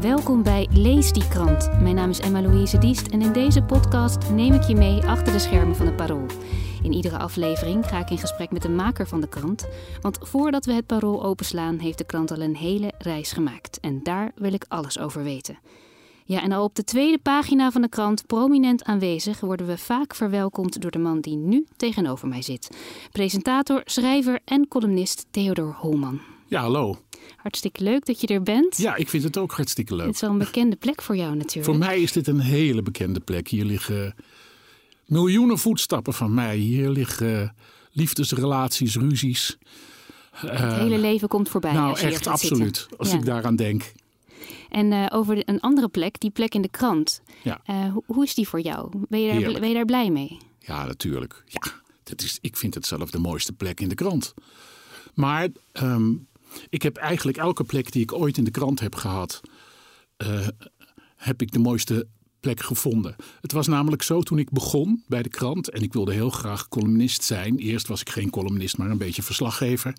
Welkom bij Lees die krant. Mijn naam is Emma-Louise Diest en in deze podcast neem ik je mee achter de schermen van het Parool. In iedere aflevering ga ik in gesprek met de maker van de krant. Want voordat we het Parool openslaan, heeft de krant al een hele reis gemaakt. En daar wil ik alles over weten. Ja, en al op de tweede pagina van de krant, prominent aanwezig, worden we vaak verwelkomd door de man die nu tegenover mij zit. Presentator, schrijver en columnist Theodor Holman. Ja, hallo. Hartstikke leuk dat je er bent. Ja, ik vind het ook hartstikke leuk. Het is wel een bekende plek voor jou natuurlijk. Voor mij is dit een hele bekende plek. Hier liggen miljoenen voetstappen van mij. Hier liggen liefdesrelaties, ruzies. Het hele leven komt voorbij. Nou, als je hier echt absoluut. zitten. Als Ja. ik daaraan denk. En eh, over een andere plek, die plek in de krant. Ja. Eh, hoe, hoe is die voor jou? Ben je, daar, ben je daar blij mee? Ja, natuurlijk. Ja, dat is, ik vind het zelf de mooiste plek in de krant. Maar ehm, ik heb eigenlijk elke plek die ik ooit in de krant heb gehad, eh, heb ik de mooiste plek gevonden. Het was namelijk zo toen ik begon bij de krant en ik wilde heel graag columnist zijn. Eerst was ik geen columnist, maar een beetje verslaggever.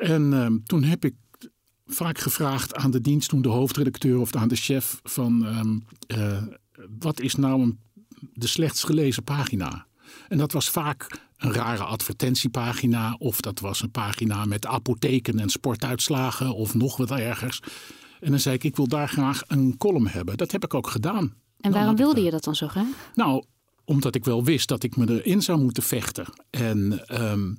En ehm, toen heb ik vaak gevraagd aan de dienstdoende hoofdredacteur of aan de chef van ehm, eh, wat is nou een, de slechtst gelezen pagina? En dat was vaak een rare advertentiepagina of dat was een pagina met apotheken en sportuitslagen of nog wat ergers. En dan zei ik, ik wil daar graag een column hebben. Dat heb ik ook gedaan. En waarom wilde daar- je dat dan zo graag? nou, omdat ik wel wist dat ik me erin zou moeten vechten. En ehm,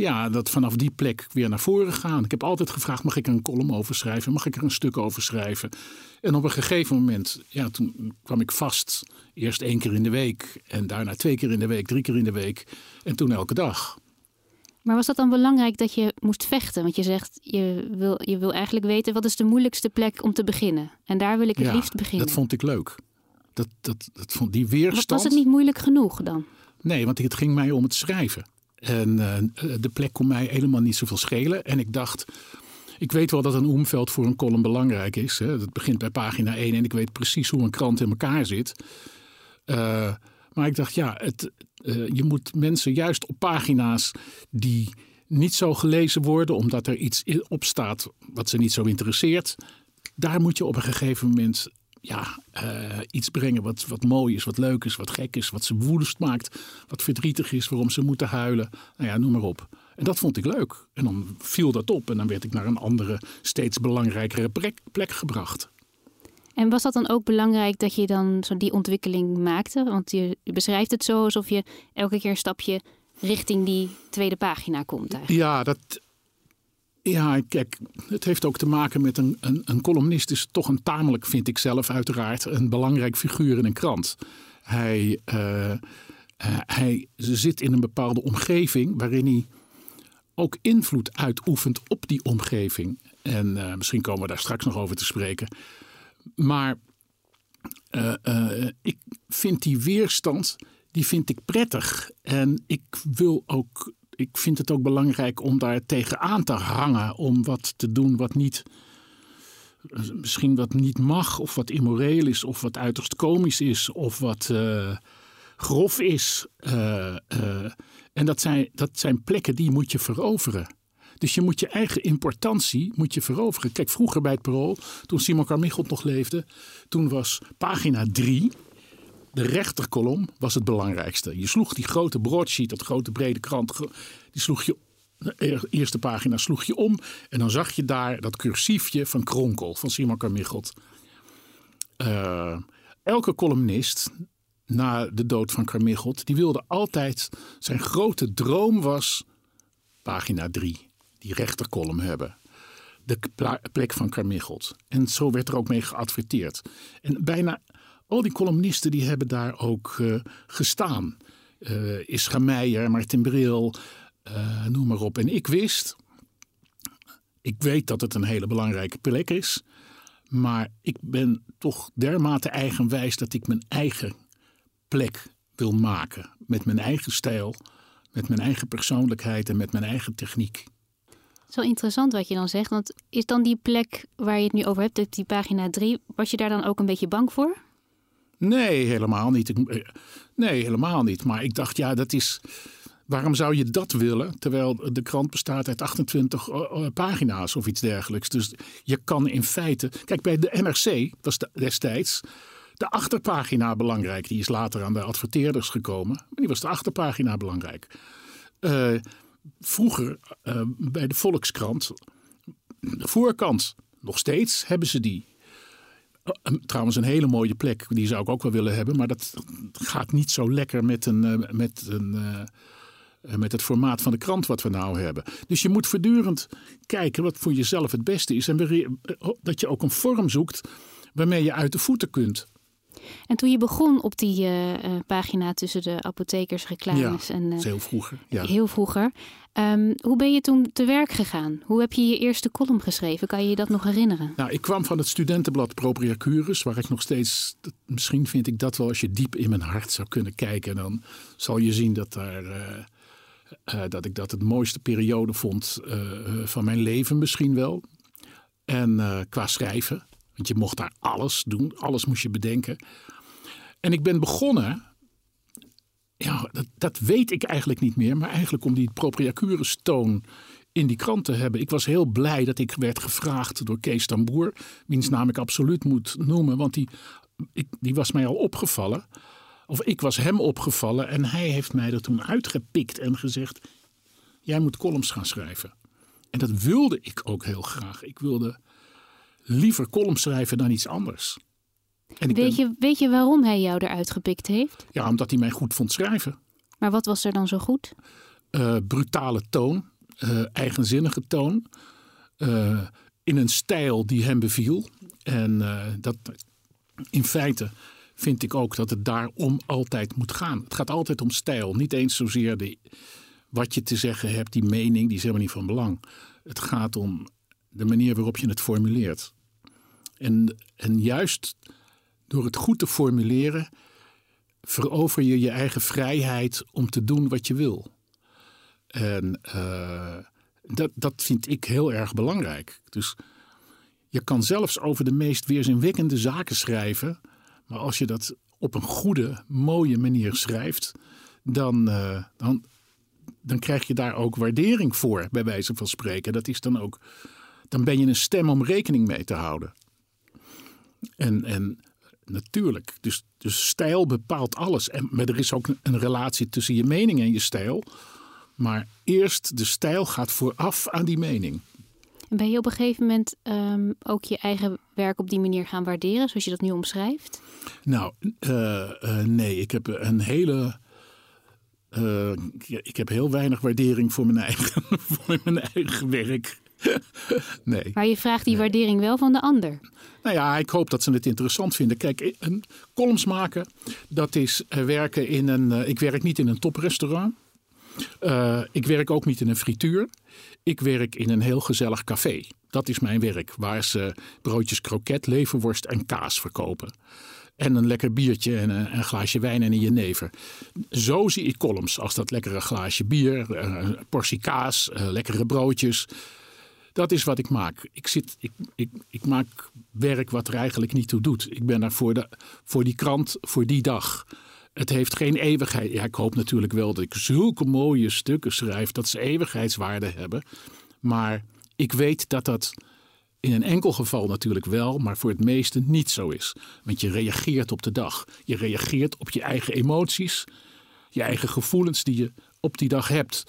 ja, dat vanaf die plek weer naar voren gaan. Ik heb altijd gevraagd, mag ik er een column over schrijven? Mag ik er een stuk over schrijven? En op een gegeven moment, ja, toen kwam ik vast. Eerst één keer in de week en daarna twee keer in de week, drie keer in de week. En toen elke dag. Maar was dat dan belangrijk dat je moest vechten? Want je zegt, je wil, je wil eigenlijk weten wat is de moeilijkste plek om te beginnen. En daar wil ik het ja, liefst beginnen. dat vond ik leuk. Dat, dat, dat vond die was, weerstand. was het niet moeilijk genoeg dan? Nee, want het ging mij om het schrijven. En eh, de plek kon mij helemaal niet zoveel schelen. En ik dacht, ik weet wel dat een omveld voor een column belangrijk is. Hè. Dat begint bij pagina 1 en ik weet precies hoe een krant in elkaar zit. Eh, maar ik dacht, ja, het, eh, je moet mensen juist op pagina's die niet zo gelezen worden, omdat er iets op staat wat ze niet zo interesseert. Daar moet je op een gegeven moment ja, eh, iets brengen wat, wat mooi is, wat leuk is, wat gek is, wat ze woedend maakt, wat verdrietig is, waarom ze moeten huilen. Nou ja, noem maar op. En dat vond ik leuk. En dan viel dat op en dan werd ik naar een andere, steeds belangrijkere plek, plek gebracht. En was dat dan ook belangrijk dat je dan zo die ontwikkeling maakte? Want je, je beschrijft het zo alsof je elke keer een stapje richting die tweede pagina komt eigenlijk. Ja, dat. Ja, kijk, het heeft ook te maken met een, een, een columnist is toch een tamelijk, vind ik zelf uiteraard, een belangrijk figuur in een krant. Hij, eh, eh, hij zit in een bepaalde omgeving waarin hij ook invloed uitoefent op die omgeving. En eh, misschien komen we daar straks nog over te spreken. Maar ik vind die weerstand, die vind ik prettig. En ik wil ook, ik vind het ook belangrijk om daar tegenaan te hangen. Om wat te doen wat niet, misschien wat niet mag. Of wat immoreel is. Of wat uiterst komisch is. Of wat eh, grof is. Eh, eh, en dat zijn, dat zijn plekken die moet je veroveren. Dus je moet je eigen importantie moet je veroveren. Kijk, vroeger bij het Parool, toen Simon Carmichelt nog leefde, toen was pagina 3, de rechterkolom, was het belangrijkste. Je sloeg die grote broadsheet, dat grote brede krant, die sloeg je, de eerste pagina sloeg je om en dan zag je daar dat cursiefje van Kronkel, van Simon Carmichelt. Eh, elke columnist na de dood van Carmichelt, die wilde altijd, zijn grote droom was pagina 3, die rechterkolom hebben. De plek van Carmichelt. En zo werd er ook mee geadverteerd. En bijna al die columnisten die hebben daar ook eh, gestaan. Ischa Meijer, Martin Bril, eh, noem maar op. En ik wist, ik weet dat het een hele belangrijke plek is. Maar ik ben toch dermate eigenwijs dat ik mijn eigen plek wil maken. Met mijn eigen stijl, met mijn eigen persoonlijkheid en met mijn eigen techniek. Zo interessant wat je dan zegt. Want is dan die plek waar je het nu over hebt, die pagina 3, was je daar dan ook een beetje bang voor? Nee, helemaal niet. Ik- Nee, helemaal niet. Maar ik dacht, ja, dat is. Waarom zou je dat willen? Terwijl de krant bestaat uit 28 eh, eh, pagina's of iets dergelijks. Dus je kan in feite. Kijk, bij de NRC was de- destijds de achterpagina belangrijk. Die is later aan de adverteerders gekomen. Maar die was de achterpagina belangrijk. Eh, vroeger eh, bij de Volkskrant, de voorkant, nog steeds hebben ze die. Eh, Trouwens, een hele mooie plek. Die zou ik ook wel willen hebben. Maar dat gaat niet zo lekker met, een, eh, met, een, eh, eh, met het formaat van de krant wat we nou hebben. Dus je moet voortdurend kijken wat voor jezelf het beste is. En dat je ook een vorm zoekt waarmee je uit de voeten kunt. En toen je begon op die eh, eh, pagina tussen de apothekersreclames en dat eh, is heel vroeger. Ja. heel vroeger, ehm, hoe ben je toen te werk gegaan? Hoe heb je je eerste column geschreven? Kan je je dat nog herinneren? Nou, ik kwam van het studentenblad Propria Curus, waar ik nog steeds, misschien vind ik dat wel, als je diep in mijn hart zou kunnen kijken, dan zal je zien dat, daar, dat ik dat het mooiste periode vond van mijn leven misschien wel. En qua schrijven, want je mocht daar alles doen, alles moest je bedenken. En ik ben begonnen, ja, dat, dat weet ik eigenlijk niet meer, maar eigenlijk om die Propria Curus toon in die krant te hebben. Ik was heel blij dat ik werd gevraagd door Kees Tamboer, wiens naam ik absoluut moet noemen, want die, ik, die was mij al opgevallen. Of ik was hem opgevallen en hij heeft mij er toen uitgepikt en gezegd: Jij moet columns gaan schrijven. En dat wilde ik ook heel graag. Ik wilde liever columns schrijven dan iets anders. En Weet ben- je, weet je waarom hij jou eruit gepikt heeft? ja, omdat hij mij goed vond schrijven. Maar wat was er dan zo goed? eh, brutale toon, eh, eigenzinnige toon, eh, in een stijl die hem beviel. En dat, in feite vind ik ook dat het daarom altijd moet gaan. Het gaat altijd om stijl, niet eens zozeer de, wat je te zeggen hebt, die mening, die is helemaal niet van belang. Het gaat om de manier waarop je het formuleert. En, en juist door het goed te formuleren, verover je je eigen vrijheid om te doen wat je wil. En eh, dat, dat vind ik heel erg belangrijk. Dus je kan zelfs over de meest weerzinwekkende zaken schrijven. Maar als je dat op een goede, mooie manier schrijft, dan, eh, dan, dan krijg je daar ook waardering voor, bij wijze van spreken. Dat is dan ook, dan ben je een stem om rekening mee te houden. En, en natuurlijk, dus, dus stijl bepaalt alles. En, maar er is ook een relatie tussen je mening en je stijl. Maar eerst de stijl gaat vooraf aan die mening. En ben je op een gegeven moment ehm, ook je eigen werk op die manier gaan waarderen, zoals je dat nu omschrijft? Nou, eh, eh, nee, ik heb een hele. eh, ik heb heel weinig waardering voor mijn eigen, voor mijn eigen werk. nee. Maar je vraagt die waardering wel van de ander. Nou ja, ik hoop dat ze het interessant vinden. Kijk, een columns maken, dat is eh, werken in een. eh, ik werk niet in een toprestaurant. Eh, ik werk ook niet in een frituur. Ik werk in een heel gezellig café. Dat is mijn werk, waar ze broodjes kroket, leverworst en kaas verkopen. En een lekker biertje en een, een glaasje wijn en een jenever. Zo zie ik columns als dat lekkere glaasje bier, een portie kaas, lekkere broodjes. Dat is wat ik maak. Ik, zit, ik, ik, ik maak werk wat er eigenlijk niet toe doet. Ik ben daar voor, de, voor die krant, voor die dag. Het heeft geen eeuwigheid. Ja, ik hoop natuurlijk wel dat ik zulke mooie stukken schrijf dat ze eeuwigheidswaarde hebben. Maar ik weet dat dat in een enkel geval natuurlijk wel, maar voor het meeste niet zo is. Want je reageert op de dag. Je reageert op je eigen emoties, je eigen gevoelens die je op die dag hebt.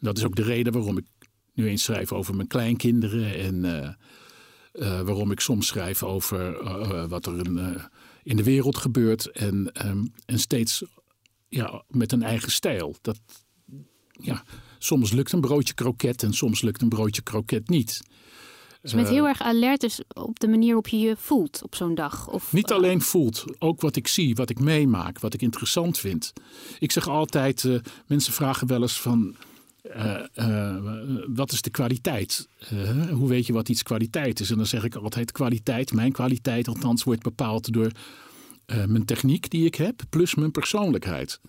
Dat is ook de reden waarom ik nu eens schrijf over mijn kleinkinderen en eh, eh, waarom ik soms schrijf over eh, wat er in, in de wereld gebeurt en, ehm, en steeds ja, met een eigen stijl. Dat, ja, soms lukt een broodje kroket en soms lukt een broodje kroket niet. Dus bent heel erg alert dus op de manier waarop je je voelt op zo'n dag. Of, Niet alleen voelt, ook wat ik zie, wat ik meemaak, wat ik interessant vind. Ik zeg altijd, mensen vragen wel eens van, eh, eh, wat is de kwaliteit? Eh, hoe weet je wat iets kwaliteit is? En dan zeg ik altijd, kwaliteit, mijn kwaliteit althans, wordt bepaald door mijn techniek die ik heb, plus mijn persoonlijkheid.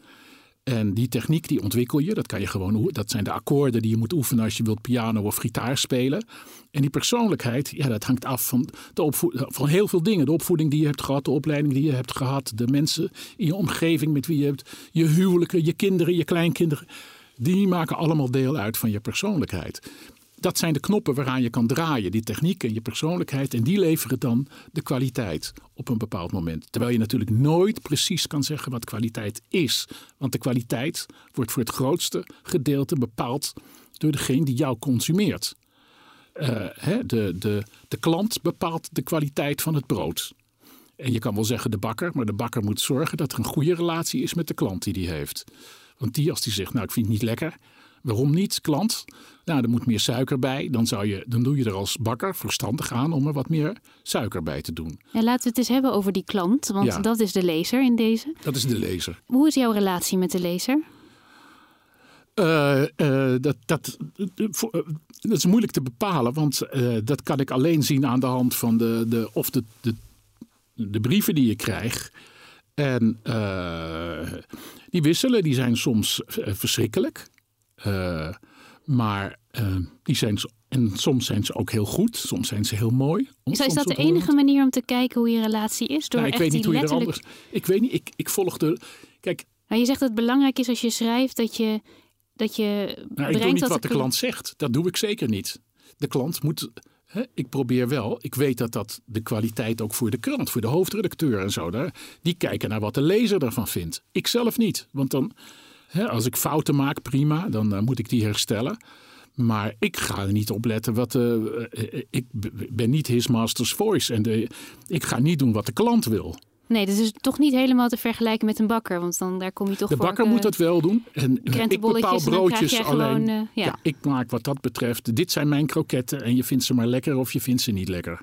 En die techniek die ontwikkel je, dat kan je gewoon, dat zijn de akkoorden die je moet oefenen als je wilt piano of gitaar spelen. En die persoonlijkheid, ja, dat hangt af van, de van heel veel dingen. De opvoeding die je hebt gehad, de opleiding die je hebt gehad, de mensen in je omgeving met wie je hebt, je huwelijken, je kinderen, je kleinkinderen. Die maken allemaal deel uit van je persoonlijkheid dat zijn de knoppen waaraan je kan draaien. Die techniek en je persoonlijkheid. En die leveren dan de kwaliteit op een bepaald moment. Terwijl je natuurlijk nooit precies kan zeggen wat kwaliteit is. Want de kwaliteit wordt voor het grootste gedeelte bepaald door degene die jou consumeert. Uh, hè, de, de, de klant bepaalt de kwaliteit van het brood. En je kan wel zeggen de bakker, maar de bakker moet zorgen dat er een goede relatie is met de klant die die heeft. Want die, als die zegt, nou ik vind het niet lekker, Waarom niet, klant? Nou, er moet meer suiker bij. Dan, zou je, dan doe je er als bakker verstandig aan om er wat meer suiker bij te doen. Ja, laten we het eens hebben over die klant, want dat is de lezer in deze. Dat is de lezer. Hoe is jouw relatie met de lezer? Uh, uh, dat, dat, dat is moeilijk te bepalen, want dat kan ik alleen zien aan de hand van de, de, of de, de, de brieven die je krijgt. En die wisselen, die zijn soms verschrikkelijk. Uh, maar uh, die zijn, en soms zijn ze ook heel goed, soms zijn ze heel mooi. Is, is dat de enige manier om te kijken hoe je relatie is? Door nou, ik weet niet hoe je er anders. Ik weet niet, ik, ik volg de. Kijk. Nou, je zegt dat het belangrijk is als je schrijft dat je. Dat je nou, ik doe niet wat de klant zegt. Dat doe ik zeker niet. De klant moet. Ik probeer wel. Ik weet dat dat de kwaliteit ook voor de krant, voor de hoofdredacteur en zo. Daar, die kijken naar wat de lezer ervan vindt. Ik zelf niet. Want dan als ik fouten maak, prima, dan uh, moet ik die herstellen. Maar ik ga er niet op letten wat. Uh, ik ben niet his master's voice. En de, ik ga niet doen wat de klant wil. Nee, dat is toch niet helemaal te vergelijken met een bakker. Want dan, daar kom je toch De bakker moet dat wel doen. En ik bepaal broodjes alleen. Gewoon, uh, ja. ja. ik maak wat dat betreft. Dit zijn mijn kroketten. En je vindt ze maar lekker of je vindt ze niet lekker.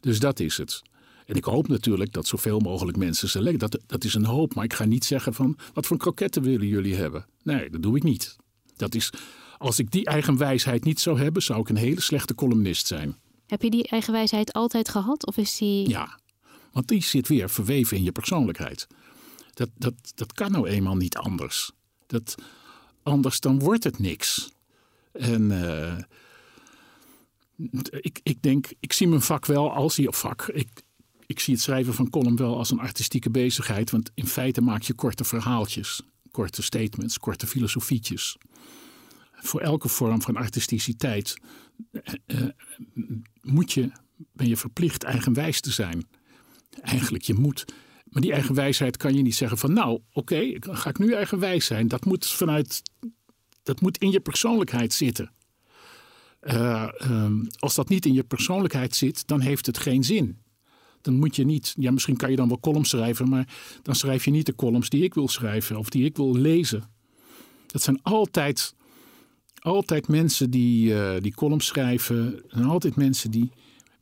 Dus dat is het. En ik hoop natuurlijk dat zoveel mogelijk mensen ze leggen. Dat, dat is een hoop, maar ik ga niet zeggen van wat voor kroketten willen jullie hebben. Nee, dat doe ik niet. Dat is, als ik die eigenwijsheid niet zou hebben, zou ik een hele slechte columnist zijn. Heb je die eigenwijsheid altijd gehad? Of is die... Ja, want die zit weer verweven in je persoonlijkheid. Dat, dat, dat kan nou eenmaal niet anders. Dat, anders dan wordt het niks. En uh, ik, ik denk, ik zie mijn vak wel als op vak. Ik, ik zie het schrijven van column wel als een artistieke bezigheid. Want in feite maak je korte verhaaltjes, korte statements, korte filosofietjes. Voor elke vorm van artisticiteit eh, eh, moet je, ben je verplicht eigenwijs te zijn. Eigenlijk, je moet. Maar die eigenwijsheid kan je niet zeggen van nou, oké, ga ik nu eigenwijs zijn. Dat moet vanuit, dat moet in je persoonlijkheid zitten. Uh, als dat niet in je persoonlijkheid zit, dan heeft het geen zin dan moet je niet, ja, misschien kan je dan wel columns schrijven, maar dan schrijf je niet de columns die ik wil schrijven of die ik wil lezen. Dat zijn altijd, altijd mensen die, uh, die columns schrijven, en altijd mensen die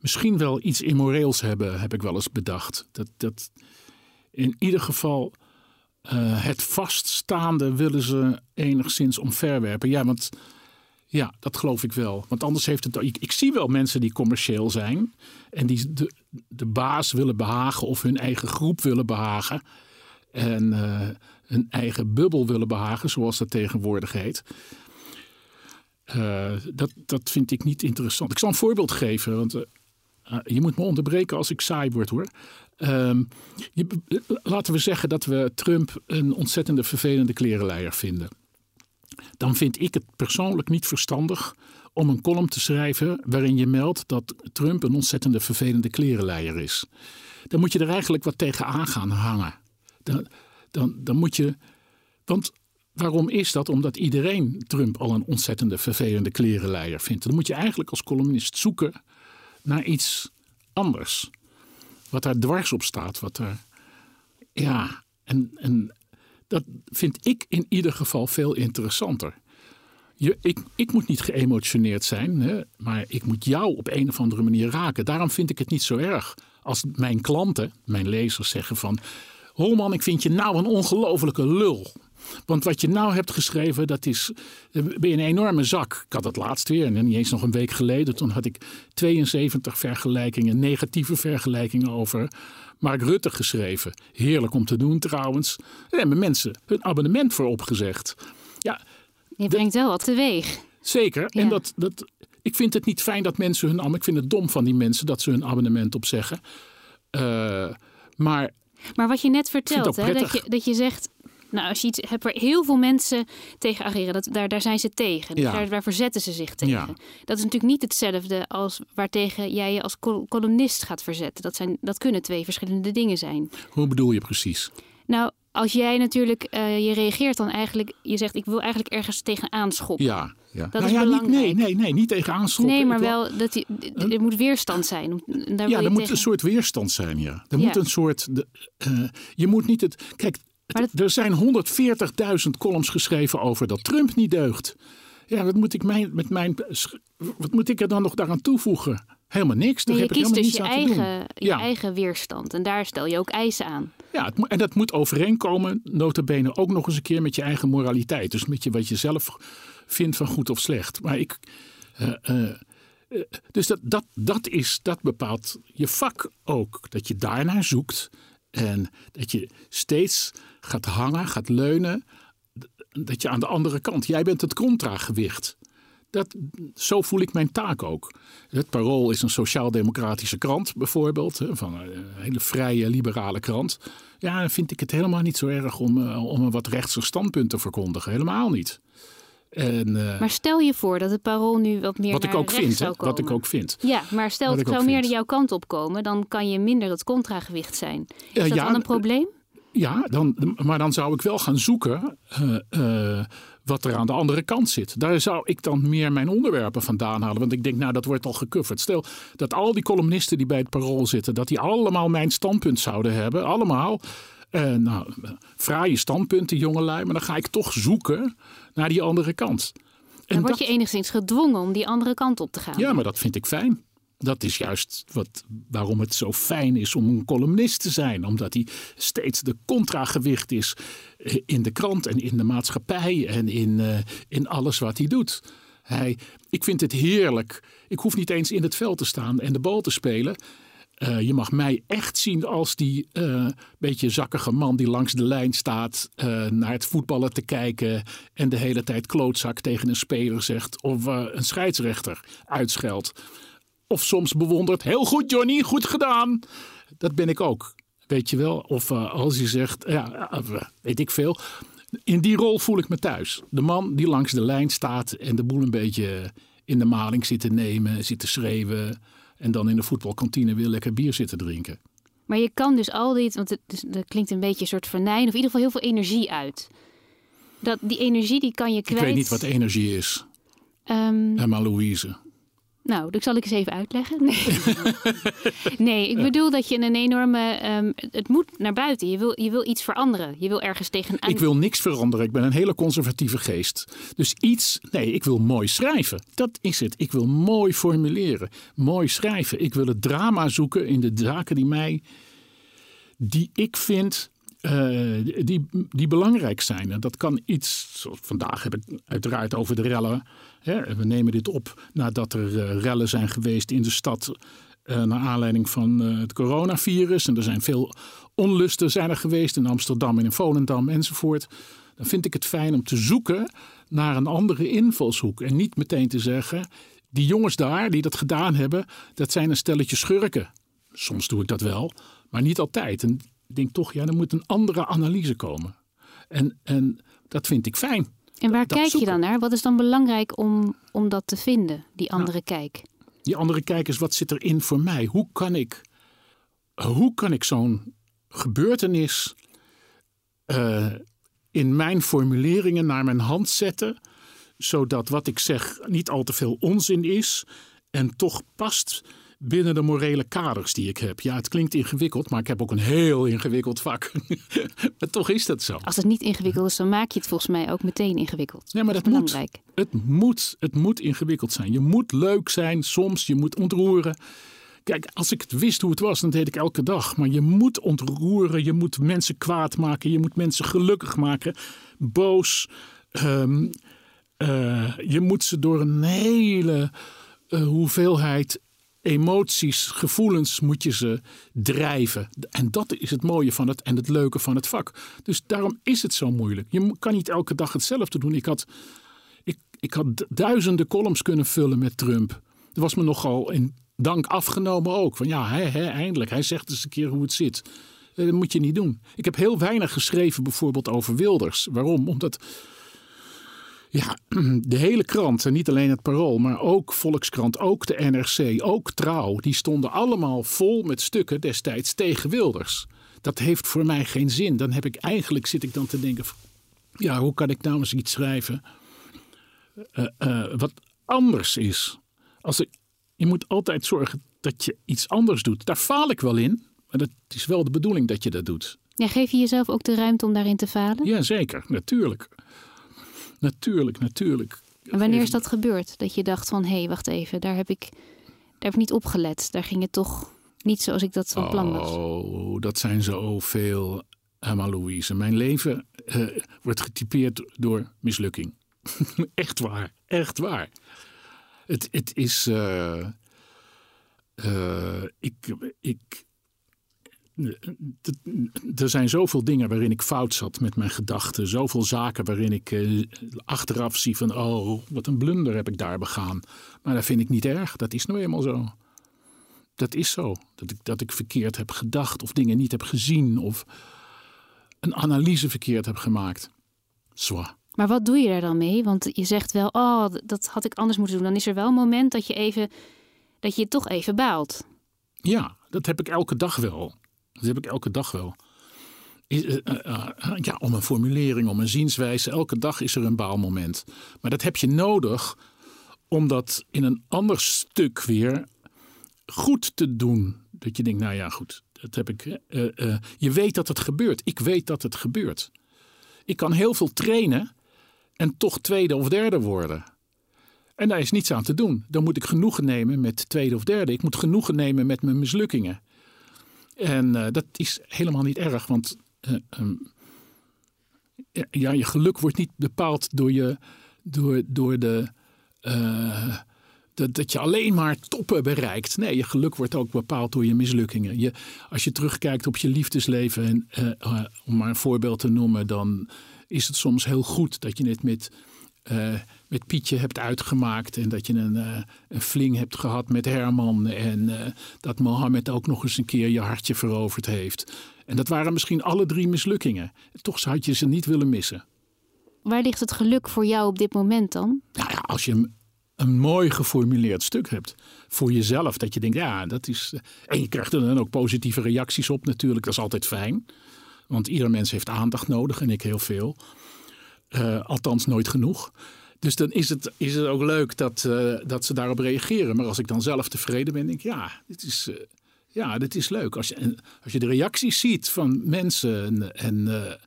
misschien wel iets immoreels hebben, heb ik wel eens bedacht. Dat, dat in ieder geval uh, het vaststaande willen ze enigszins omverwerpen. Ja, want ja, dat geloof ik wel. Want anders heeft het. Ik, zie wel mensen die commercieel zijn. En die de, de baas willen behagen of hun eigen groep willen behagen. En uh, hun eigen bubbel willen behagen, zoals dat tegenwoordig heet. Uh, dat, dat vind ik niet interessant. Ik zal een voorbeeld geven, want uh, je moet me onderbreken als ik saai word hoor. Ehm, je, laten we zeggen dat we Trump een ontzettende vervelende klerenleier vinden dan vind ik het persoonlijk niet verstandig om een column te schrijven waarin je meldt dat Trump een ontzettende vervelende klerenleier is. Dan moet je er eigenlijk wat tegenaan gaan hangen. Dan, dan, dan moet je. Want waarom is dat? Omdat iedereen Trump al een ontzettende vervelende klerenleier vindt. Dan moet je eigenlijk als columnist zoeken naar iets anders. Wat daar dwars op staat. Wat er. Ja. En, en dat vind ik in ieder geval veel interessanter. Je, ik, ik moet niet geëmotioneerd zijn, hè, maar ik moet jou op een of andere manier raken. Daarom vind ik het niet zo erg als mijn klanten, mijn lezers, zeggen van... Holman, ik vind je nou een ongelofelijke lul. Want wat je nou hebt geschreven, dat is. eh, ben je een enorme zak. Ik had het laatst weer, en niet eens nog een week geleden. Toen had ik 72 vergelijkingen, negatieve vergelijkingen over Mark Rutte geschreven. Heerlijk om te doen trouwens. Daar hebben mensen hun abonnement voor opgezegd. Ja, Je brengt wel wat teweeg. Zeker. Ja. En dat, dat, ik vind het niet fijn dat mensen hun. Ik vind het dom van die mensen dat ze hun abonnement opzeggen. Eh maar Maar wat je net vertelt, hè, dat, je, dat je zegt. Nou, als je iets hebt waar heel veel mensen tegen ageren, dat, daar, daar zijn ze tegen. Dus Ja. daar, daar verzetten ze zich tegen. Ja. Dat is natuurlijk niet hetzelfde als waartegen jij je als col- columnist gaat verzetten. Dat, zijn, dat kunnen twee verschillende dingen zijn. hoe bedoel je precies? Nou, als jij natuurlijk, eh, je reageert dan eigenlijk, je zegt ik wil eigenlijk ergens tegenaan schoppen. Ja, ja. Dat nou is ja, niet, nee, nee, nee, niet tegen aanschoppen. Nee, maar wel dat die, er moet weerstand zijn. Daar Ja, er moet tegen- een soort weerstand zijn, ja. Er Ja. moet een soort. De, eh, je moet niet het. Kijk, dat- er zijn 140.000 columns geschreven over dat Trump niet deugt. Ja, wat moet ik, mijn, met mijn, wat moet ik er dan nog daaraan toevoegen? Helemaal niks. Daar Nee, je heb ik kiest helemaal dus je eigen, je Ja. eigen weerstand. En daar stel je ook eisen aan. Ja, het, en dat moet overeenkomen, notabene ook nog eens een keer met je eigen moraliteit. Dus met je, wat je zelf vindt van goed of slecht. Maar ik, eh, eh, eh, dus dat, dat, dat, is, dat bepaalt je vak ook. Dat je daarnaar zoekt en dat je steeds gaat hangen, gaat leunen. Dat je aan de andere kant, jij bent het contragewicht. Dat, zo voel ik mijn taak ook. Het Parool is een sociaal-democratische krant, bijvoorbeeld. Van een hele vrije, liberale krant. Ja, dan vind ik het helemaal niet zo erg om, eh, om een wat rechtser standpunt te verkondigen. Helemaal niet. En, eh, Maar stel je voor dat het parool nu wat meer wat naar ik ook vind, zou komen. wat ik ook vind. Ja, maar stel Wat het zou meer jouw kant op komen, dan kan je minder het contragewicht zijn. Is dat ja, dan een probleem? Ja, dan, maar dan zou ik wel gaan zoeken eh, eh, wat er aan de andere kant zit. Daar zou ik dan meer mijn onderwerpen vandaan halen. Want ik denk, nou, dat wordt al gecoverd. Stel dat al die columnisten die bij het Parool zitten... dat die allemaal mijn standpunt zouden hebben. Allemaal. Eh, nou, fraaie standpunten, jongelui. Maar dan ga ik toch zoeken naar die andere kant. Dan word dat- je enigszins gedwongen om die andere kant op te gaan. ja, maar dat vind ik fijn. Dat is juist wat, waarom het zo fijn is om een columnist te zijn. Omdat hij steeds de contragewicht is eh, in de krant en in de maatschappij en in, eh, in alles wat hij doet. Hij, ik vind het heerlijk. Ik hoef niet eens in het veld te staan en de bal te spelen. Eh, je mag mij echt zien als die eh, beetje zakkige man die langs de lijn staat eh, naar het voetballen te kijken en de hele tijd klootzak tegen een speler zegt of een scheidsrechter uitscheldt. Of soms bewondert, heel goed Johnny, goed gedaan. Dat ben ik ook, weet je wel. Of als je zegt, ja, weet ik veel. In die rol voel ik me thuis. De man die langs de lijn staat en de boel een beetje in de maling zit te nemen, zit te schreeuwen. En dan in de voetbalkantine weer lekker bier zitten drinken. Maar je kan dus al dit, want het, dat klinkt een beetje een soort vernijn, of in ieder geval heel veel energie uit. Dat, die energie die kan je kwijt. Ik weet niet wat energie is, Ehm, Emma Louise. Nou, dat zal ik eens even uitleggen. Nee, nee ik bedoel dat je een enorme. ehm, het moet naar buiten. Je wil, je wil iets veranderen. Je wil ergens tegenaan. Ik wil niks veranderen. Ik ben een hele conservatieve geest. Dus iets, nee, ik wil mooi schrijven. Dat is het. Ik wil mooi formuleren, mooi schrijven. Ik wil het drama zoeken in de zaken die mij, die ik vind, eh, die, die belangrijk zijn. En dat kan iets, zoals vandaag heb ik uiteraard over de rellen. We nemen dit op nadat er eh, rellen zijn geweest in de stad. eh, naar aanleiding van eh, het coronavirus. En er zijn veel onlusten zijn er geweest in Amsterdam en in Volendam enzovoort. Dan vind ik het fijn om te zoeken naar een andere invalshoek. En niet meteen te zeggen, die jongens daar die dat gedaan hebben, dat zijn een stelletje schurken. Soms doe ik dat wel, maar niet altijd. En ik denk toch, ja, er moet een andere analyse komen. En, en dat vind ik fijn. En waar kijk je dan naar? Wat is dan belangrijk om, om dat te vinden, die andere kijk? Die andere kijkers, wat zit erin voor mij? Hoe kan ik, hoe kan ik zo'n gebeurtenis eh, in mijn formuleringen naar mijn hand zetten, zodat wat ik zeg niet al te veel onzin is en toch past binnen de morele kaders die ik heb. Ja, het klinkt ingewikkeld, maar ik heb ook een heel ingewikkeld vak. maar toch is dat zo. Als het niet ingewikkeld is, dan maak je het volgens mij ook meteen ingewikkeld. Ja, maar dat moet. belangrijk. Het moet, het moet ingewikkeld zijn. Je moet leuk zijn soms, je moet ontroeren. Kijk, als ik het wist hoe het was, dan deed ik elke dag. Maar je moet ontroeren, je moet mensen kwaad maken, je moet mensen gelukkig maken, boos. Ehm, eh, je moet ze door een hele eh, hoeveelheid emoties, gevoelens moet je ze drijven. En dat is het mooie van het en het leuke van het vak. Dus daarom is het zo moeilijk. Je kan niet elke dag hetzelfde doen. Ik had, ik, ik had duizenden columns kunnen vullen met Trump. Dat was me nogal in dank afgenomen ook. Van ja, eindelijk. Hij zegt eens een keer hoe het zit. Eh, dat moet je niet doen. Ik heb heel weinig geschreven bijvoorbeeld over Wilders. Waarom? Omdat ja, de hele krant, en niet alleen het Parool, maar ook Volkskrant, ook de NRC, ook Trouw, die stonden allemaal vol met stukken destijds tegen Wilders. Dat heeft voor mij geen zin. Dan heb ik eigenlijk zit ik dan te denken, ja, hoe kan ik nou eens iets schrijven uh, uh, wat anders is? Als ik, je moet altijd zorgen dat je iets anders doet. Daar faal ik wel in, maar dat is wel de bedoeling dat je dat doet. Ja, geef je jezelf ook de ruimte om daarin te falen? Ja, zeker, natuurlijk. Natuurlijk, natuurlijk. En wanneer is dat gebeurd? Dat je dacht van, hé, hey, wacht even, daar heb, ik, daar heb ik niet opgelet. Daar ging het toch niet zoals ik dat van plan was. Oh, dat zijn zoveel, Emma Louise. Mijn leven uh, wordt getypeerd door mislukking. echt waar, echt waar. Het, het is... Uh, uh, ik, ik, er zijn zoveel dingen waarin ik fout zat met mijn gedachten. Zoveel zaken waarin ik eh, achteraf zie van... oh, wat een blunder heb ik daar begaan. Maar dat vind ik niet erg. Dat is nou eenmaal zo. Dat is zo. Dat ik, dat ik verkeerd heb gedacht of dingen niet heb gezien... of een analyse verkeerd heb gemaakt. Zwa. Maar wat doe je er dan mee? Want je zegt wel, oh, dat had ik anders moeten doen. Dan is er wel een moment dat je even, dat je toch even baalt. Ja, dat heb ik elke dag wel. Dat heb ik elke dag wel. Uh, uh, ja, om een formulering, om een zienswijze. Elke dag is er een baalmoment. Maar dat heb je nodig om dat in een ander stuk weer goed te doen. Dat je denkt, nou ja, goed, dat heb ik. je weet dat het gebeurt. Ik weet dat het gebeurt. Ik kan heel veel trainen en toch tweede of derde worden. En daar is niets aan te doen. Dan moet ik genoegen nemen met tweede of derde. Ik moet genoegen nemen met mijn mislukkingen. En uh, dat is helemaal niet erg, want uh, um, ja, je geluk wordt niet bepaald door, je, door, door de, uh, dat, dat je alleen maar toppen bereikt. Nee, je geluk wordt ook bepaald door je mislukkingen. Je, als je terugkijkt op je liefdesleven, en, om maar een voorbeeld te noemen, dan is het soms heel goed dat je het met met Pietje hebt uitgemaakt. En dat je een, uh, een fling hebt gehad met Herman. En uh, dat Mohammed ook nog eens een keer je hartje veroverd heeft. En dat waren misschien alle drie mislukkingen. Toch had je ze niet willen missen. Waar ligt het geluk voor jou op dit moment dan? Nou ja, als je een, een mooi geformuleerd stuk hebt voor jezelf. Dat je denkt, ja, dat is... En je krijgt er dan ook positieve reacties op natuurlijk. Dat is altijd fijn. Want ieder mens heeft aandacht nodig en ik heel veel. Uh, althans, nooit genoeg. Dus dan is het, is het ook leuk dat, uh, dat ze daarop reageren. Maar als ik dan zelf tevreden ben, denk ik, ja, dit is, uh, ja, dit is leuk. Als je, als je de reacties ziet van mensen en, en,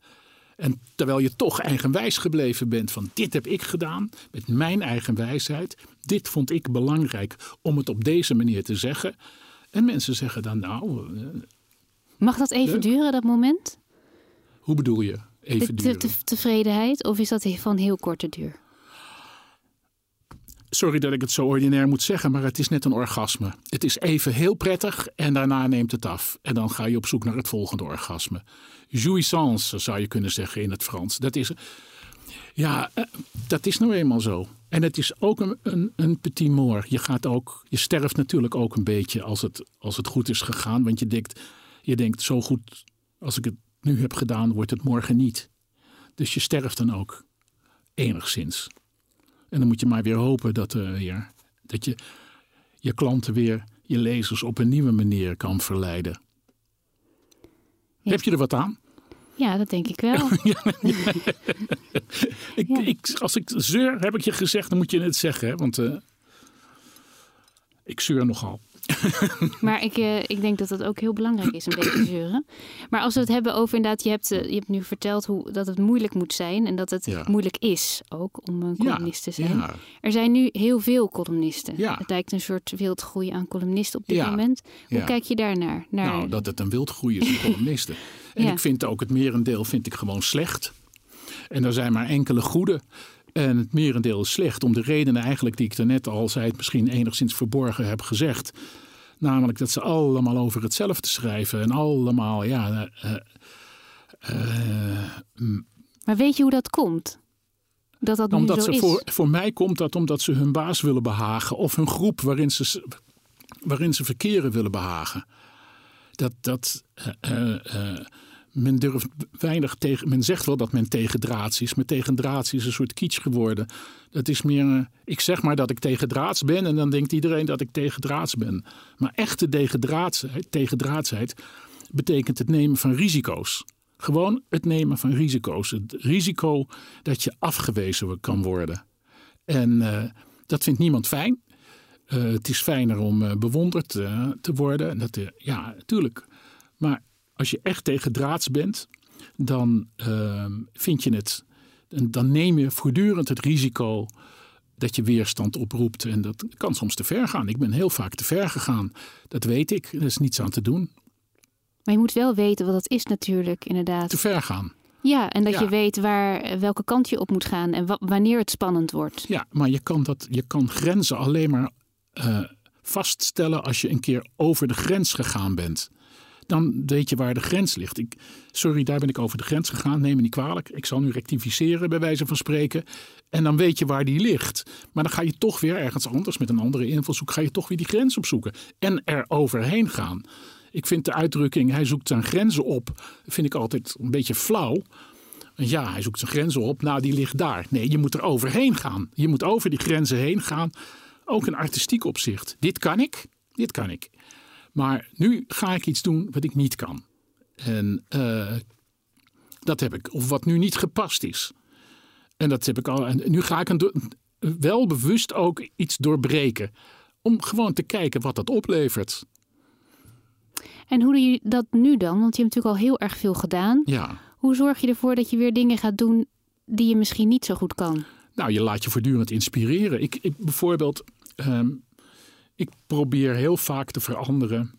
en terwijl je toch eigenwijs gebleven bent van dit heb ik gedaan met mijn eigen wijsheid. Dit vond ik belangrijk om het op deze manier te zeggen. En mensen zeggen dan nou... Mag dat even leuk. duren, dat moment? Hoe bedoel je? Even de, de, tevredenheid of is dat van heel korte duur? Sorry dat ik het zo ordinair moet zeggen, maar het is net een orgasme. Het is even heel prettig en daarna neemt het af. En dan ga je op zoek naar het volgende orgasme. Jouissance zou je kunnen zeggen in het Frans. Dat is, ja, eh, dat is nou eenmaal zo. En het is ook een, een, een petit mort. Je, gaat ook, je sterft natuurlijk ook een beetje als het, als het goed is gegaan. Want je denkt, je denkt, zo goed als ik het nu heb gedaan, wordt het morgen niet. Dus je sterft dan ook enigszins. En dan moet je maar weer hopen dat, uh, weer, dat je je klanten weer, je lezers op een nieuwe manier kan verleiden. Ja. Heb je er wat aan? Ja, dat denk ik wel. ja, ja. ik, ik, als ik zeur, heb ik je gezegd, dan moet je het zeggen. Hè? Want uh, ik zeur nogal. maar ik, uh, ik denk dat dat ook heel belangrijk is, een beetje zeuren. Maar als we het hebben over inderdaad, je hebt, uh, je hebt nu verteld hoe, dat het moeilijk moet zijn en dat het ja. moeilijk is ook om een columnist te zijn. Ja. Er zijn nu heel veel columnisten. Het lijkt een soort wildgroei aan columnisten op dit moment. Hoe kijk je daarnaar? Naar... Nou, dat het een wildgroei is aan columnisten. en ik vind ook het merendeel vind ik gewoon slecht. En er zijn maar enkele goede. En het merendeel is slecht om de redenen eigenlijk die ik daarnet al zei, het misschien enigszins verborgen heb gezegd. Namelijk dat ze allemaal over hetzelfde schrijven en allemaal, ja. Uh, uh, maar weet je hoe dat komt? Dat dat omdat nu zo ze is? Voor, voor mij komt dat omdat ze hun baas willen behagen of hun groep waarin ze, waarin ze verkeren willen behagen. Dat, dat, men durft weinig tegen. Men zegt wel dat men tegen draads is, maar tegen draads is een soort kitsch geworden. Dat is meer. Eh, ik zeg maar dat ik tegen draads ben en dan denkt iedereen dat ik tegen draads ben. Maar echte tegendraadsheid betekent het nemen van risico's. Gewoon het nemen van risico's. Het risico dat je afgewezen kan worden. En uh, dat vindt niemand fijn. Uh, het is fijner om bewonderd te worden. Dat, ja, natuurlijk. Maar als je echt tegen draads bent, dan uh, vind je het. Dan neem je voortdurend het risico dat je weerstand oproept. En dat kan soms te ver gaan. Ik ben heel vaak te ver gegaan. Dat weet ik. Er is niets aan te doen. Maar je moet wel weten wat dat is natuurlijk, inderdaad. Te ver gaan. Ja, en dat je weet waar, welke kant je op moet gaan en wanneer het spannend wordt. Ja, maar je kan, dat, je kan grenzen alleen maar uh, vaststellen als je een keer over de grens gegaan bent dan weet je waar de grens ligt. Ik, sorry, daar ben ik over de grens gegaan. Neem me niet kwalijk. Ik zal nu rectificeren, bij wijze van spreken. En dan weet je waar die ligt. Maar dan ga je toch weer ergens anders met een andere invalshoek. Ga je toch weer die grens opzoeken. En er overheen gaan. Ik vind de uitdrukking, hij zoekt zijn grenzen op, vind ik altijd een beetje flauw. Ja, hij zoekt zijn grenzen op. Nou, die ligt daar. Nee, je moet er overheen gaan. Je moet over die grenzen heen gaan. Ook een artistiek opzicht. Dit kan ik. Dit kan ik. Maar nu ga ik iets doen wat ik niet kan. En uh, dat heb ik, of wat nu niet gepast is. En dat heb ik al. En nu ga ik een, wel bewust ook iets doorbreken. Om gewoon te kijken wat dat oplevert. En hoe doe je dat nu dan? Want je hebt natuurlijk al heel erg veel gedaan. Ja. Hoe zorg je ervoor dat je weer dingen gaat doen die je misschien niet zo goed kan? Nou, je laat je voortdurend inspireren. Ik, ik bijvoorbeeld, um, ik probeer heel vaak te veranderen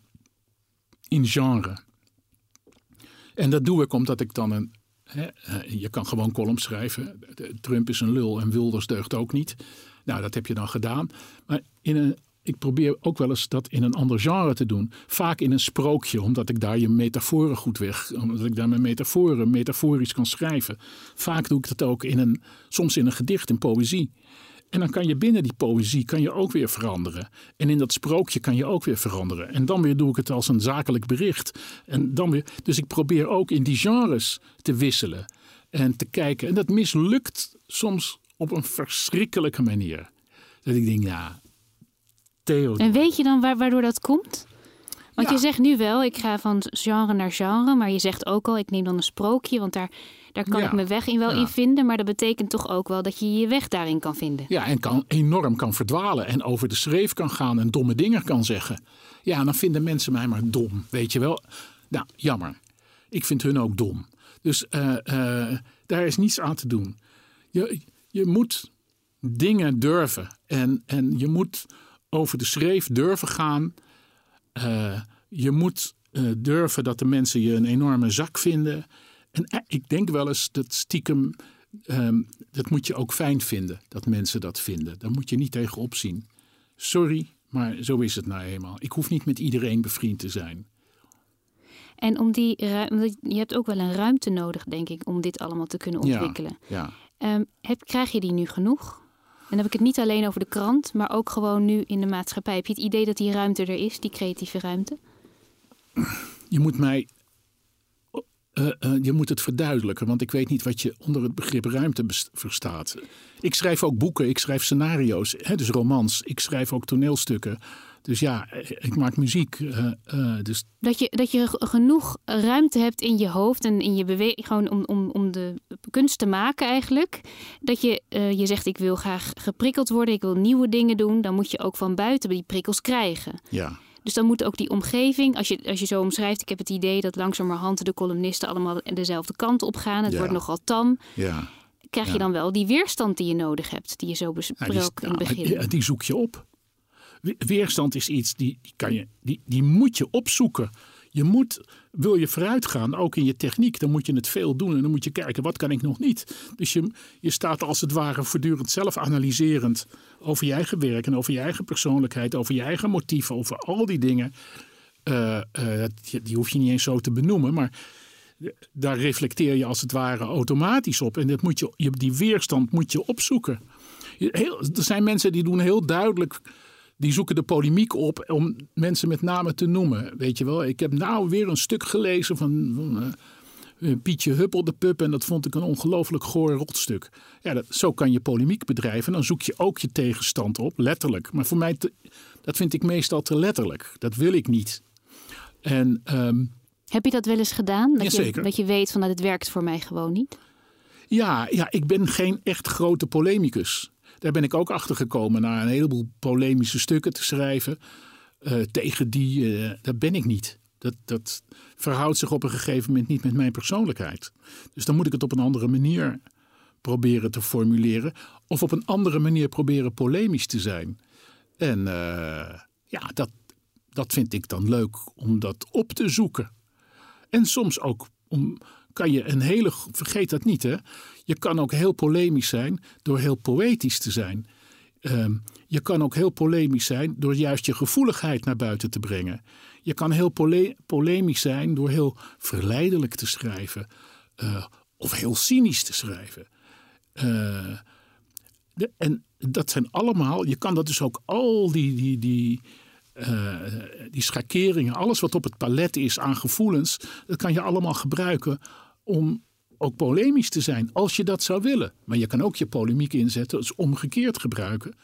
in genre. En dat doe ik omdat ik dan een. Hè, eh, je kan gewoon column schrijven. Trump is een lul en Wilders deugt ook niet. Nou, dat heb je dan gedaan. Maar in een, ik probeer ook wel eens dat in een ander genre te doen. Vaak in een sprookje, omdat ik daar je metaforen goed weg. Omdat ik daar mijn metaforen metaforisch kan schrijven. Vaak doe ik dat ook in een, soms in een gedicht, in poëzie. En dan kan je binnen die poëzie kan je ook weer veranderen. En in dat sprookje kan je ook weer veranderen. En dan weer doe ik het als een zakelijk bericht. En dan weer, dus ik probeer ook in die genres te wisselen. En te kijken. En dat mislukt soms op een verschrikkelijke manier. Dat ik denk, ja, Theo. En weet je dan waardoor dat komt? Want je zegt nu wel, ik ga van genre naar genre. Maar je zegt ook al, ik neem dan een sprookje. Want daar daar kan ik mijn weg in wel in vinden, maar dat betekent toch ook wel dat je je weg daarin kan vinden. Ja, en kan enorm kan verdwalen en over de schreef kan gaan en domme dingen kan zeggen. Ja, dan vinden mensen mij maar dom, weet je wel. Nou, jammer. Ik vind hun ook dom. Dus uh, uh, daar is niets aan te doen. Je, je moet dingen durven en, en je moet over de schreef durven gaan. Uh, je moet durven dat de mensen je een enorme zak vinden. En eh, ik denk wel eens dat stiekem, ehm, dat moet je ook fijn vinden, dat mensen dat vinden. Daar moet je niet tegen opzien. Sorry, maar zo is het nou eenmaal. Ik hoef niet met iedereen bevriend te zijn. En om die je hebt ook wel een ruimte nodig, denk ik, om dit allemaal te kunnen ontwikkelen. Ja, ehm, heb, krijg je die nu genoeg? Dan heb ik het niet alleen over de krant, maar ook gewoon nu in de maatschappij. Heb je het idee dat die ruimte er is, die creatieve ruimte? Je moet mij uh, uh, je moet het verduidelijken, want ik weet niet wat je onder het begrip ruimte verstaat. Ik schrijf ook boeken, ik schrijf scenario's, hè, dus romans. Ik schrijf ook toneelstukken. Dus ja, eh, ik maak muziek. Uh, dus... dat, je, dat je genoeg ruimte hebt in je hoofd en in je beweging, gewoon om, om, om de kunst te maken eigenlijk. Dat je, je zegt, ik wil graag geprikkeld worden, ik wil nieuwe dingen doen. Dan moet je ook van buiten die prikkels krijgen. Ja. Dus dan moet ook die omgeving, als je, als je zo omschrijft, ik heb het idee dat langzamerhand de columnisten allemaal dezelfde kant op gaan. Het Ja. wordt nogal tam. Ja. Krijg je dan wel die weerstand die je nodig hebt, die je zo Ja, die, in het nou, begin? die zoek je op. We- Weerstand is iets die, die, kan je, die, die moet je opzoeken. Je moet, wil je vooruit gaan, ook in je techniek, dan moet je het veel doen. En dan moet je kijken, wat kan ik nog niet? Dus je, je staat als het ware voortdurend zelf analyserend over je eigen werk en over je eigen persoonlijkheid, over je eigen motieven, over al die dingen. Eh, eh, die, hoef je niet eens zo te benoemen, maar daar reflecteer je als het ware automatisch op. En dat moet je, die weerstand moet je opzoeken. Heel, er zijn mensen die doen heel duidelijk. Die zoeken de polemiek op om mensen met name te noemen. Weet je wel, ik heb nou weer een stuk gelezen van, van eh, eh, Pietje Huppel de Pup. En dat vond ik een ongelooflijk goor rotstuk. Ja, dat, zo kan je polemiek bedrijven. Dan zoek je ook je tegenstand op, letterlijk. Maar voor mij, te- dat vind ik meestal te letterlijk. Dat wil ik niet. En ehm, Heb je dat wel eens gedaan? Dat, je, Jazeker. dat je weet van dat het werkt voor mij gewoon niet? Ja, ja, ik ben geen echt grote polemicus. Daar ben ik ook achter gekomen na een heleboel polemische stukken te schrijven. eh, tegen die, eh, dat ben ik niet. Dat, dat verhoudt zich op een gegeven moment niet met mijn persoonlijkheid. Dus dan moet ik het op een andere manier proberen te formuleren. Of op een andere manier proberen polemisch te zijn. En eh, ja, dat, dat vind ik dan leuk om dat op te zoeken. En soms ook om, kan je een hele. Vergeet dat niet, hè? Je kan ook heel polemisch zijn door heel poëtisch te zijn. Ehm, je kan ook heel polemisch zijn door juist je gevoeligheid naar buiten te brengen. Je kan heel pole- polemisch zijn door heel verleidelijk te schrijven. eh, of heel cynisch te schrijven. Eh, en dat zijn allemaal. Je kan dat dus ook al die. die, die eh, die schakeringen, alles wat op het palet is aan gevoelens, dat kan je allemaal gebruiken om ook polemisch te zijn, als je dat zou willen. Maar je kan ook je polemiek inzetten, dus omgekeerd gebruiken.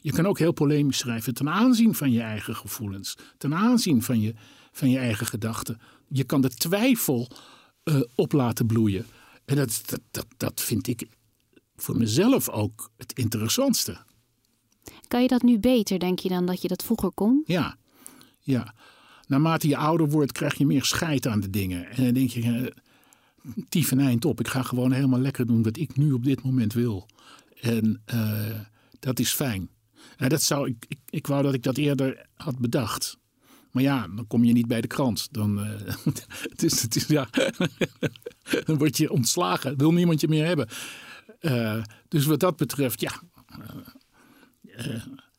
Je kan ook heel polemisch schrijven ten aanzien van je eigen gevoelens, ten aanzien van je, van je eigen gedachten. Je kan de twijfel eh, op laten bloeien. En dat, dat, dat, dat vind ik voor mezelf ook het interessantste. Kan je dat nu beter, denk je, dan dat je dat vroeger kon? Ja, ja. Naarmate je ouder wordt, krijg je meer scheid aan de dingen. En dan denk je, eh, tief een eind op. Ik ga gewoon helemaal lekker doen wat ik nu op dit moment wil. En eh, dat is fijn. En dat zou, ik, ik, ik wou dat ik dat eerder had bedacht. Maar ja, dan kom je niet bij de krant. Dan, eh, het is, het is, ja, dan word je ontslagen. Wil niemand je meer hebben. Eh, dus wat dat betreft, ja,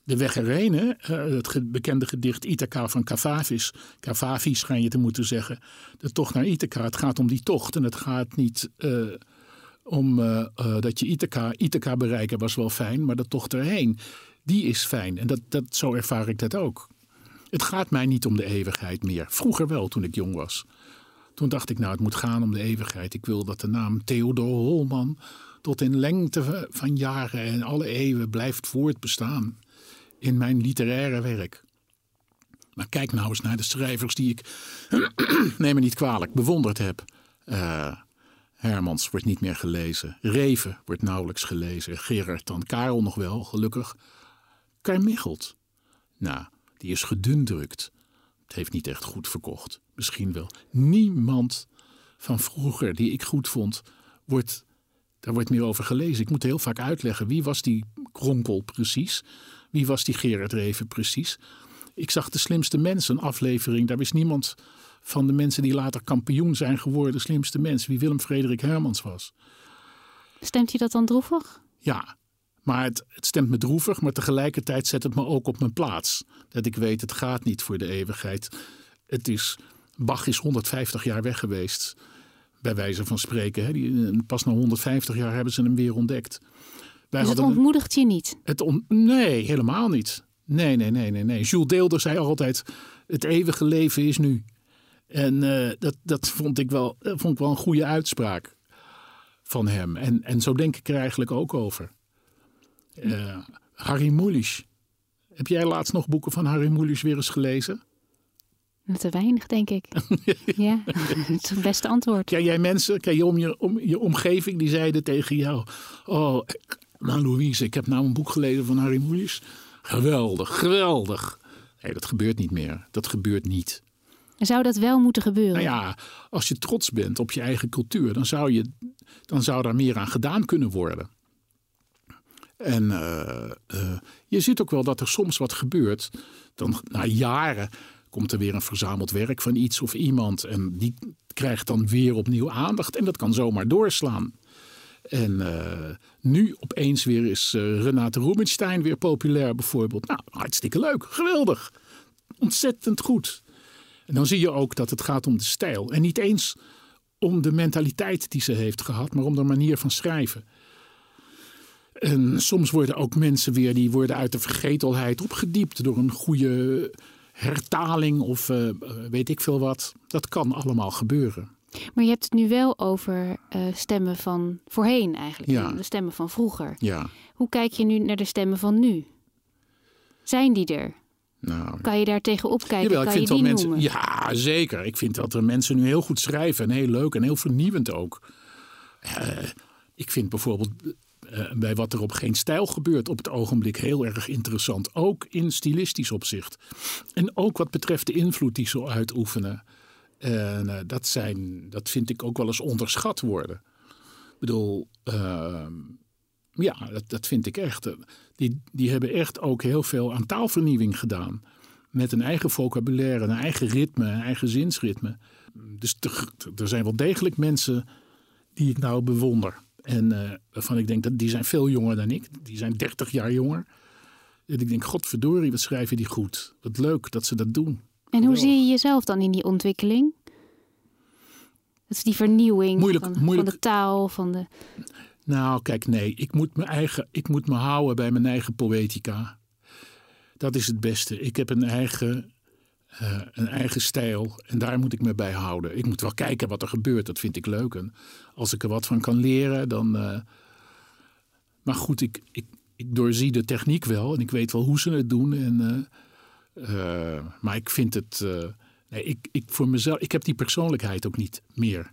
de weg erheen, hè? Eh, het bekende gedicht Ithaca van Cavavis. Cavavis schijn je te moeten zeggen. De tocht naar Ithaca. Het gaat om die tocht en het gaat niet eh, om eh, dat je Ithaca, Ithaca bereiken was wel fijn, maar de tocht erheen, die is fijn. En dat, dat, zo ervaar ik dat ook. Het gaat mij niet om de eeuwigheid meer. Vroeger wel, toen ik jong was. Toen dacht ik, nou, het moet gaan om de eeuwigheid. Ik wil dat de naam Theodor Holman tot in lengte van jaren en alle eeuwen blijft voortbestaan in mijn literaire werk. Maar kijk nou eens naar de schrijvers die ik, neem me niet kwalijk, bewonderd heb. Eh, Hermans wordt niet meer gelezen. Reven wordt nauwelijks gelezen. Gerard dan Karel nog wel, gelukkig. Carmichelt. Nou, die is gedundrukt. Het heeft niet echt goed verkocht. Misschien wel. Niemand van vroeger die ik goed vond, wordt, daar wordt meer over gelezen. Ik moet heel vaak uitleggen wie was die Kronkel precies. Wie was die Gerard Reven precies. Ik zag de slimste mensen, een aflevering. Daar wist niemand van de mensen die later kampioen zijn geworden, de slimste mens, wie Willem Frederik Hermans was. Stemt je dat dan droevig? Ja, maar het, het stemt me droevig, maar tegelijkertijd zet het me ook op mijn plaats. Dat ik weet, het gaat niet voor de eeuwigheid. Het is, Bach is 150 jaar weg geweest, bij wijze van spreken. Hè. Die, pas na 150 jaar hebben ze hem weer ontdekt. Wij Dus het hadden ontmoedigt je niet. het on- nee, helemaal niet. Nee, nee, nee, nee, nee. Jules Deelder zei altijd: het eeuwige leven is nu. En eh, dat, dat vond, ik wel, dat vond ik wel een goede uitspraak van hem. En, en zo denk ik er eigenlijk ook over. Eh, Harry Mulisch. Heb jij laatst nog boeken van Harry Mulisch weer eens gelezen? Te weinig, denk ik. ja, is het beste antwoord. Ken jij mensen, ken je om je, om je omgeving, die zeiden tegen jou... Oh, nou Louise, ik heb nou een boek gelezen van Harry Mulisch. Geweldig, geweldig. Nee, dat gebeurt niet meer. Dat gebeurt niet. Zou dat wel moeten gebeuren? Nou ja, als je trots bent op je eigen cultuur, dan zou, je, dan zou daar meer aan gedaan kunnen worden. En eh, eh, je ziet ook wel dat er soms wat gebeurt. Dan na jaren komt er weer een verzameld werk van iets of iemand. En die krijgt dan weer opnieuw aandacht. En dat kan zomaar doorslaan. En uh, nu opeens weer is Renate Rubinstein weer populair bijvoorbeeld. Nou, hartstikke leuk. Geweldig. Ontzettend goed. En dan zie je ook dat het gaat om de stijl. En niet eens om de mentaliteit die ze heeft gehad, maar om de manier van schrijven. En soms worden ook mensen weer die worden uit de vergetelheid opgediept door een goede hertaling of uh, weet ik veel wat. Dat kan allemaal gebeuren. Maar je hebt het nu wel over uh, stemmen van voorheen eigenlijk, ja. de stemmen van vroeger. Ja. Hoe kijk je nu naar de stemmen van nu? Zijn die er? Nou, kan je daar tegenop kijken? Jawel, kan ik vind je die dat mensen, noemen? Ja, zeker. Ik vind dat er mensen nu heel goed schrijven en heel leuk en heel vernieuwend ook. Uh, ik vind bijvoorbeeld uh, bij wat er op geen stijl gebeurt op het ogenblik heel erg interessant. Ook in stilistisch opzicht. En ook wat betreft de invloed die ze uitoefenen. En uh, dat, zijn, dat vind ik ook wel eens onderschat worden. Ik bedoel, ehm, ja, dat, dat vind ik echt. Die, die hebben echt ook heel veel aan taalvernieuwing gedaan. Met een eigen vocabulaire, een eigen ritme, een eigen zinsritme. Dus er zijn wel degelijk mensen die ik nou bewonder. En uh, waarvan ik denk dat die zijn veel jonger dan ik. Die zijn 30 jaar jonger. En ik denk, godverdorie, wat schrijven die goed. Wat leuk dat ze dat doen. En hoe zie je jezelf dan in die ontwikkeling? Dat is die vernieuwing moeilijk, van, moeilijk. van de taal, van de... Nou, kijk, nee. Ik moet, me eigen, ik moet me houden bij mijn eigen poëtica. Dat is het beste. Ik heb een eigen, uh, een eigen stijl en daar moet ik me bij houden. Ik moet wel kijken wat er gebeurt. Dat vind ik leuk. En als ik er wat van kan leren, dan... Uh... Maar goed, ik, ik, ik doorzie de techniek wel en ik weet wel hoe ze het doen. En, uh, maar ik vind het... nee, ik, ik, voor mezelf, ik heb die persoonlijkheid ook niet meer.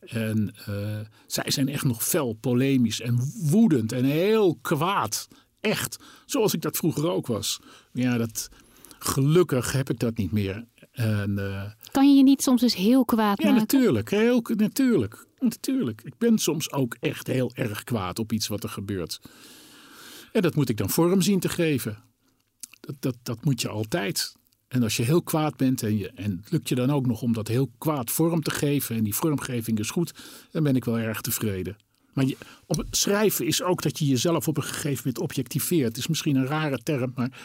En uh, zij zijn echt nog fel polemisch en woedend en heel kwaad. Echt, zoals ik dat vroeger ook was. Ja, dat, gelukkig heb ik dat niet meer. En, kan je je niet soms eens heel kwaad ja, maken? natuurlijk, heel, natuurlijk. Natuurlijk. Ik ben soms ook echt heel erg kwaad op iets wat er gebeurt. En dat moet ik dan vorm zien te geven. Dat, dat, dat moet je altijd. En als je heel kwaad bent en, je, en het lukt je dan ook nog om dat heel kwaad vorm te geven en die vormgeving is goed, dan ben ik wel erg tevreden. Maar op schrijven is ook dat je jezelf op een gegeven moment objectiveert. Het is misschien een rare term, maar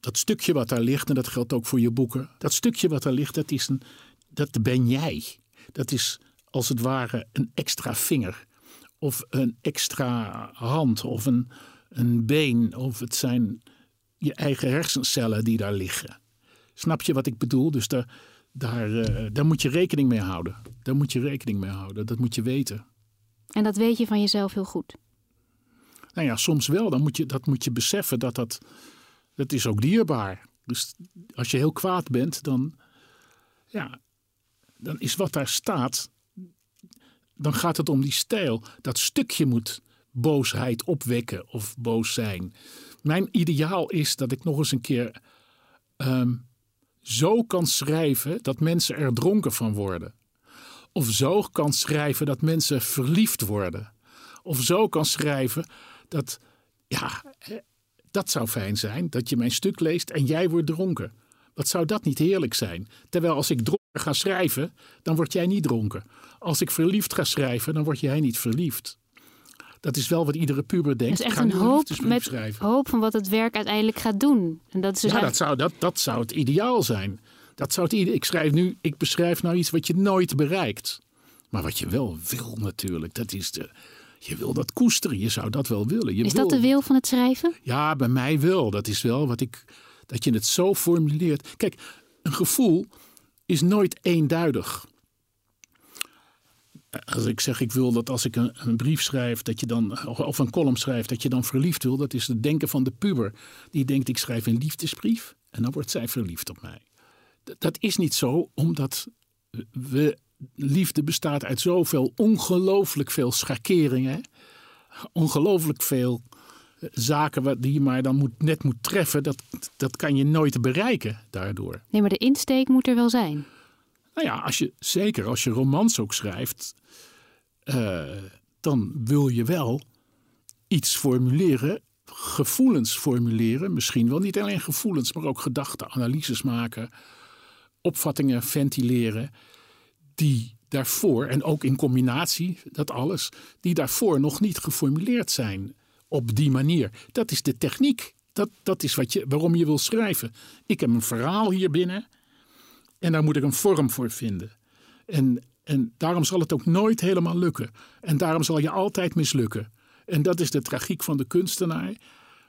dat stukje wat daar ligt, en dat geldt ook voor je boeken, dat stukje wat daar ligt, dat, is een, dat ben jij. Dat is als het ware een extra vinger, of een extra hand, of een, een been, of het zijn je eigen hersencellen die daar liggen. Snap je wat ik bedoel? Dus daar, daar, uh, daar moet je rekening mee houden. Daar moet je rekening mee houden. Dat moet je weten. En dat weet je van jezelf heel goed? Nou ja, soms wel. Dan moet je, dat moet je beseffen dat dat... Dat is ook dierbaar. Dus als je heel kwaad bent, dan... Ja, dan is wat daar staat... Dan gaat het om die stijl. Dat stukje moet boosheid opwekken of boos zijn. Mijn ideaal is dat ik nog eens een keer um, zo kan schrijven dat mensen er dronken van worden. Of zo kan schrijven dat mensen verliefd worden. Of zo kan schrijven dat, ja, dat zou fijn zijn, dat je mijn stuk leest en jij wordt dronken. Wat zou dat niet heerlijk zijn? Terwijl als ik dronken ga schrijven, dan word jij niet dronken. Als ik verliefd ga schrijven, dan word jij niet verliefd. Dat is wel wat iedere puber denkt. Dat is echt een hoop, met schrijven. hoop van wat het werk uiteindelijk gaat doen. En dat is dus ja, dat, zou, dat, dat zou het ideaal zijn. Dat zou het, ik schrijf nu, ik beschrijf nou iets wat je nooit bereikt. Maar wat je wel wil natuurlijk, dat is de, je wil dat koesteren. Je zou dat wel willen. Je is wil, dat de wil van het schrijven? Ja, bij mij wel. Dat is wel wat ik, dat je het zo formuleert. Kijk, een gevoel is nooit eenduidig als ik zeg ik wil dat als ik een, een, brief schrijf dat je dan of een column schrijft dat je dan verliefd wil, dat is het denken van de puber die denkt ik schrijf een liefdesbrief en dan wordt zij verliefd op mij. Dat, is niet zo omdat we liefde bestaat uit zoveel ongelooflijk veel schakeringen, ongelooflijk veel zaken die je maar dan moet, net moet treffen, dat, dat kan je nooit bereiken daardoor. Nee, maar de insteek moet er wel zijn. Nou ja, als je, zeker als je romans ook schrijft, uh, dan wil je wel iets formuleren, gevoelens formuleren. Misschien wel niet alleen gevoelens, maar ook gedachten, analyses maken, opvattingen ventileren, die daarvoor, en ook in combinatie, dat alles, die daarvoor nog niet geformuleerd zijn op die manier. Dat is de techniek. Dat, dat is wat je, waarom je wil schrijven. Ik heb een verhaal hier binnen en daar moet ik een vorm voor vinden. En, en daarom zal het ook nooit helemaal lukken. En daarom zal je altijd mislukken. En dat is de tragiek van de kunstenaar.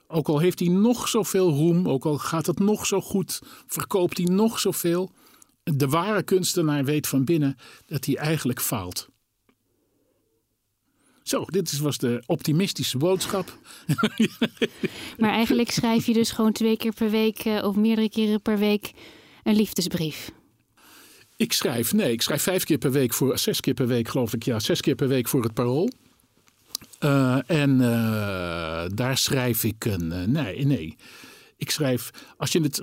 Ook al heeft hij nog zoveel roem, ook al gaat het nog zo goed, verkoopt hij nog zoveel. De ware kunstenaar weet van binnen dat hij eigenlijk faalt. Zo, dit was de optimistische boodschap. Maar eigenlijk schrijf je dus gewoon twee keer per week eh, of meerdere keren per week een liefdesbrief. Ik schrijf, nee, ik schrijf vijf keer per week voor, zes keer per week geloof ik, ja, zes keer per week voor het Parool. Uh, en uh, daar schrijf ik een, uh, nee, nee. Ik schrijf, als je het,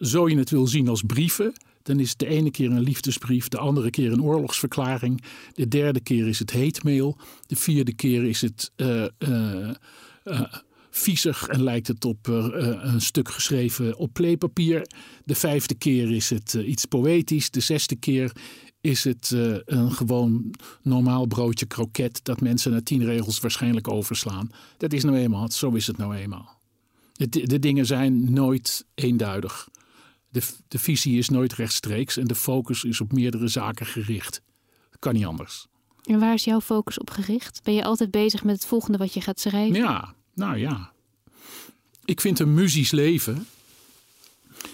zo je het wil zien als brieven, dan is het de ene keer een liefdesbrief, de andere keer een oorlogsverklaring, de derde keer is het heetmail, de vierde keer is het viezig en lijkt het op een stuk geschreven op pleepapier. De vijfde keer is het iets poëtisch, de zesde keer is het een gewoon normaal broodje kroket dat mensen na tien regels waarschijnlijk overslaan. Dat is nou eenmaal, zo is het nou eenmaal. De, de dingen zijn nooit eenduidig. De, de visie is nooit rechtstreeks en de focus is op meerdere zaken gericht. Dat kan niet anders. En waar is jouw focus op gericht? Ben je altijd bezig met het volgende wat je gaat schrijven? Ja, nou ja. Ik vind een muzisch leven,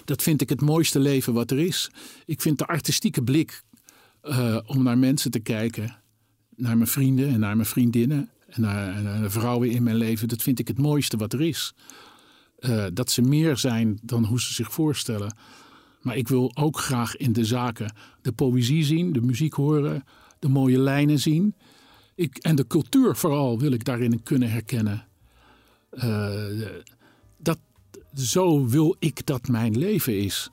dat vind ik het mooiste leven wat er is. Ik vind de artistieke blik uh, om naar mensen te kijken, naar mijn vrienden en naar mijn vriendinnen en naar, de vrouwen in mijn leven, dat vind ik het mooiste wat er is. Uh, dat ze meer zijn dan hoe ze zich voorstellen. Maar ik wil ook graag in de zaken de poëzie zien, de muziek horen, de mooie lijnen zien. Ik, en de cultuur vooral wil ik daarin kunnen herkennen. Uh, dat, zo wil ik dat mijn leven is.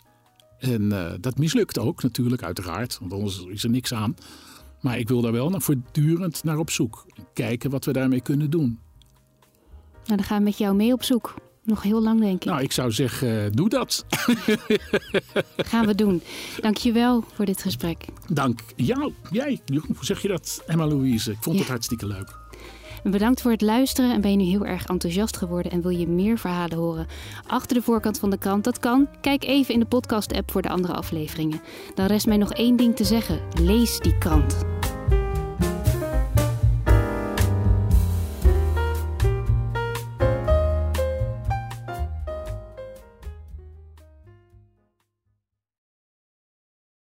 En uh, dat mislukt ook natuurlijk, uiteraard, want anders is er niks aan. Maar ik wil daar wel naar voortdurend naar op zoek. Kijken wat we daarmee kunnen doen. Nou, dan gaan we met jou mee op zoek. Nog heel lang, denk ik. Nou, ik zou zeggen, uh, doe dat. gaan we doen. Dankjewel voor dit gesprek. Dank jou, jij. Hoe zeg je dat, Emma Louise? Ik vond ja. het hartstikke leuk. Bedankt voor het luisteren en ben je nu heel erg enthousiast geworden en wil je meer verhalen horen achter de voorkant van de krant? Dat kan. Kijk even in de podcast-app voor de andere afleveringen. Dan rest mij nog één ding te zeggen: lees die krant.